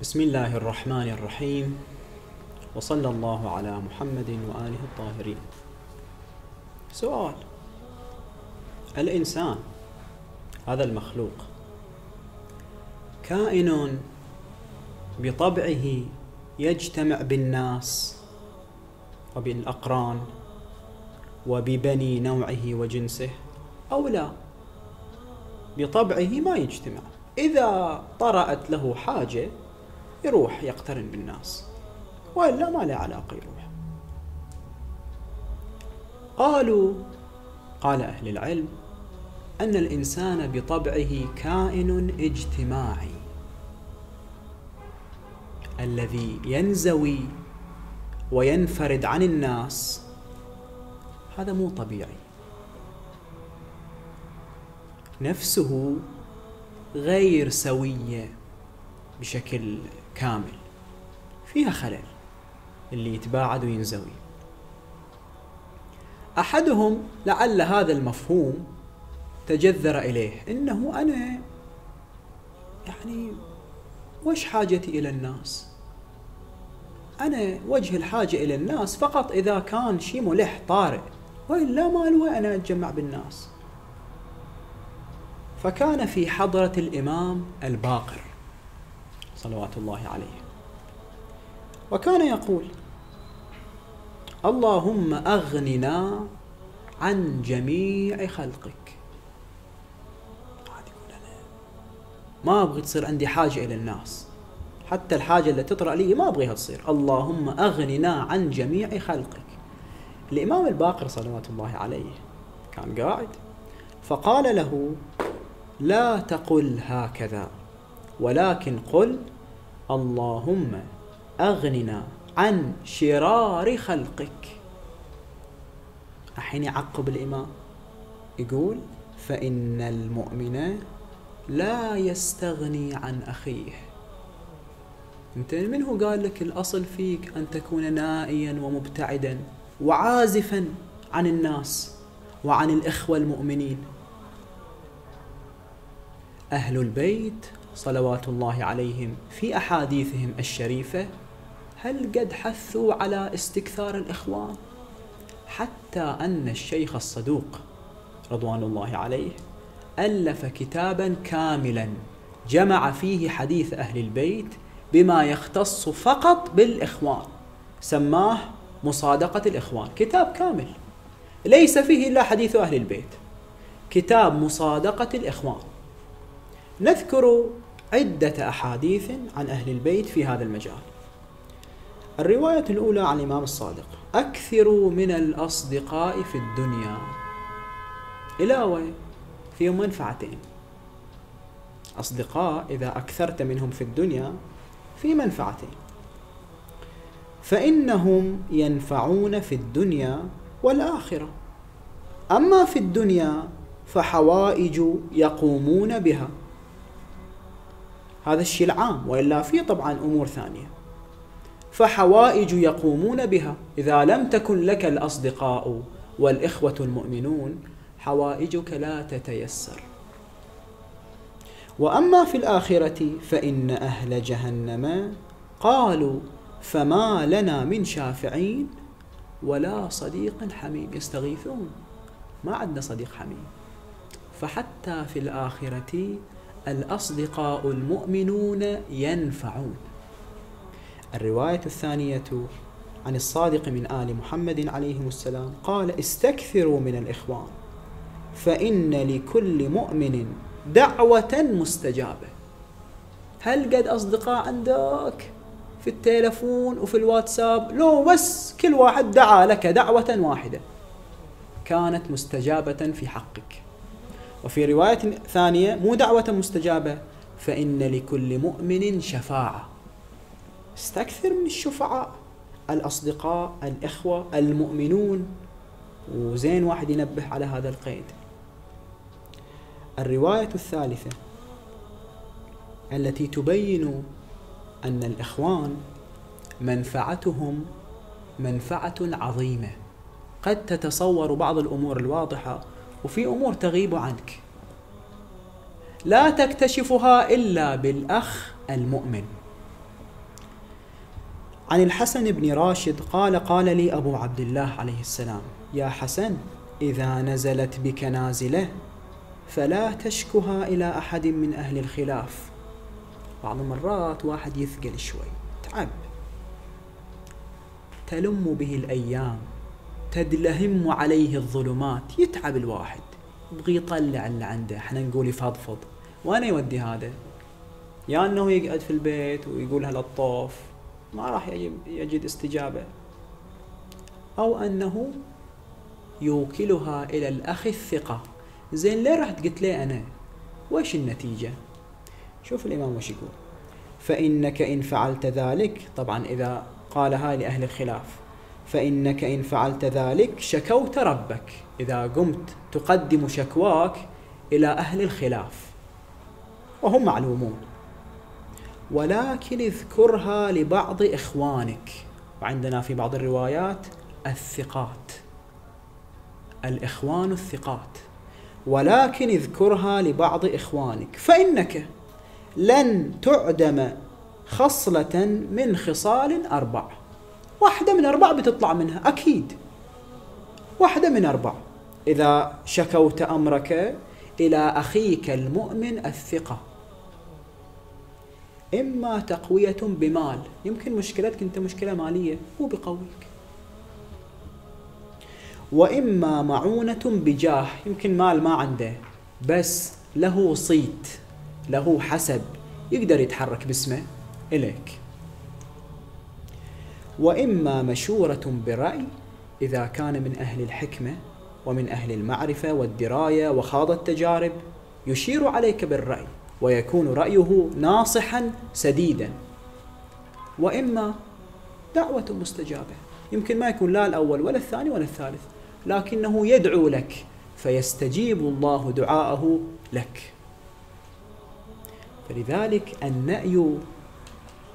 بسم الله الرحمن الرحيم وصلى الله على محمد وآله الطاهرين سؤال الإنسان هذا المخلوق كائن بطبعه يجتمع بالناس وبالأقران وببني نوعه وجنسه أو لا بطبعه ما يجتمع إذا طرأت له حاجة يروح يقترن بالناس. وإلا ما له علاقة يروح. قالوا قال أهل العلم أن الإنسان بطبعه كائن اجتماعي الذي ينزوي وينفرد عن الناس. هذا مو طبيعي. نفسه غير سوية. بشكل كامل. فيها خلل اللي يتباعد وينزوي. أحدهم لعل هذا المفهوم تجذر إليه. إنه أنا يعني وش حاجتي إلى الناس؟ أنا وجه الحاجة إلى الناس فقط إذا كان شيء ملح طارئ وإلا ما له أنا أتجمع بالناس. فكان في حضرة الإمام الباقر. صلوات الله عليه. وكان يقول اللهم أغننا عن جميع خلقك. ما أبغي تصير عندي حاجة إلى الناس. حتى الحاجة اللي تطرأ لي ما أبغيها تصير. اللهم أغننا عن جميع خلقك. الإمام الباقر صلوات الله عليه كان قاعد فقال له لا تقل هكذا. ولكن قل اللهم أغننا عن شرار خلقك. الحين يعقب الإمام يقول فإن المؤمن لا يستغني عن أخيه. أنت من هو قال لك الأصل فيك أن تكون نائيا ومبتعدا وعازفا عن الناس وعن الإخوة المؤمنين؟ أهل البيت صلوات الله عليهم في أحاديثهم الشريفة هل قد حثوا على استكثار الإخوان؟ حتى أن الشيخ الصدوق رضوان الله عليه ألف كتابا كاملا جمع فيه حديث أهل البيت بما يختص فقط بالإخوان سماه مصادقة الإخوان كتاب كامل ليس فيه إلا حديث أهل البيت كتاب مصادقة الإخوان. نذكر عدة أحاديث عن أهل البيت في هذا المجال. الرواية الأولى عن الإمام الصادق. أكثروا من الأصدقاء في الدنيا. إلى وين؟ فيهم منفعتين. أصدقاء إذا أكثرت منهم في الدنيا في منفعتين. فإنهم ينفعون في الدنيا والآخرة. أما في الدنيا فحوائج يقومون بها. هذا الشيء العام وإلا في طبعا أمور ثانية. فحوائج يقومون بها. إذا لم تكن لك الأصدقاء والإخوة المؤمنون حوائجك لا تتيسر. وأما في الآخرة فإن أهل جهنم قالوا فما لنا من شافعين ولا صديق حميم. يستغيثون. ما عندنا صديق حميم. فحتى في الآخرة الأصدقاء المؤمنون ينفعون. الرواية الثانية عن الصادق من آل محمد عليه السلام قال استكثروا من الإخوان فإن لكل مؤمن دعوة مستجابة. هل قد أصدقاء عندك في التلفون وفي الواتساب؟ لو بس كل واحد دعا لك دعوة واحدة كانت مستجابة في حقك. وفي رواية ثانية مو دعوة مستجابة فإن لكل مؤمن شفاعة. استكثر من الشفعاء الأصدقاء الإخوة المؤمنون. وزين واحد ينبه على هذا القيد. الرواية الثالثة التي تبين أن الإخوان منفعتهم منفعة عظيمة. قد تتصور بعض الأمور الواضحة وفي أمور تغيب عنك. لا تكتشفها إلا بالأخ المؤمن. عن الحسن بن راشد قال قال لي أبو عبد الله عليه السلام يا حسن إذا نزلت بك نازلة فلا تشكها إلى أحد من أهل الخلاف. بعض المرات واحد يثقل شوي تعب. تلم به الأيام. تدلهم عليه الظلمات. يتعب الواحد. يبغى يطلع اللي عنده. إحنا نقول يفضفض. وأنا يودي هذا. يا انه يقعد في البيت ويقولها للطوف ما راح يجد استجابة. أو أنه يوكلها إلى الأخ الثقة. زين ليه رحت؟ قلت لي أنا؟ وش النتيجة؟ شوف الإمام وش يقول. فإنك إن فعلت ذلك طبعا إذا قالها لأهل الخلاف. فإنك إن فعلت ذلك شكوت ربك. إذا قمت تقدم شكواك إلى أهل الخلاف وهم معلومون. ولكن اذكرها لبعض إخوانك. وعندنا في بعض الروايات الثقات. الإخوان الثقات. ولكن اذكرها لبعض إخوانك. فإنك لن تعدم خصلة من خصال أربع. واحدة من أربع بتطلع منها أكيد. واحدة من أربع إذا شكوت أمرك إلى أخيك المؤمن الثقة. إما تقوية بمال. يمكن مشكلتك أنت مشكلة مالية هو بقويك. وإما معونة بجاه. يمكن مال ما عنده بس له صيت له حسب. يقدر يتحرك باسمه إليك. وإما مشورة برأي إذا كان من أهل الحكمة ومن أهل المعرفة والدراية وخاض التجارب يشير عليك بالرأي ويكون رأيه ناصحا سديدا. وإما دعوة مستجابة. يمكن ما يكون لا الأول ولا الثاني ولا الثالث لكنه يدعو لك فيستجيب الله دعاءه لك. فلذلك النأي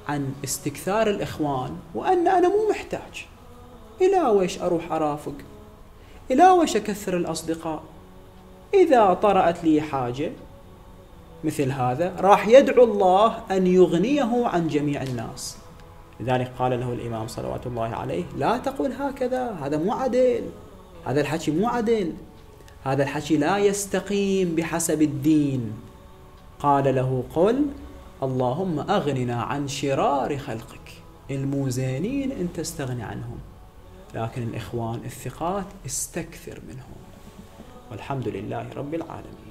عن استكثار الإخوان وأن أنا مو محتاج. إلى ويش أروح أرافق؟ إلى ويش أكثر الأصدقاء؟ إذا طرأت لي حاجة مثل هذا راح يدعو الله أن يغنيه عن جميع الناس. لذلك قال له الإمام صلوات الله عليه لا تقل هكذا هذا مو عدل هذا الحكي مو عدل هذا الحكي لا يستقيم بحسب الدين. قال له قل اللهم أغننا عن شرار خلقك. الموزانين أنت استغني عنهم. لكن الإخوان الثقات استكثر منهم. والحمد لله رب العالمين.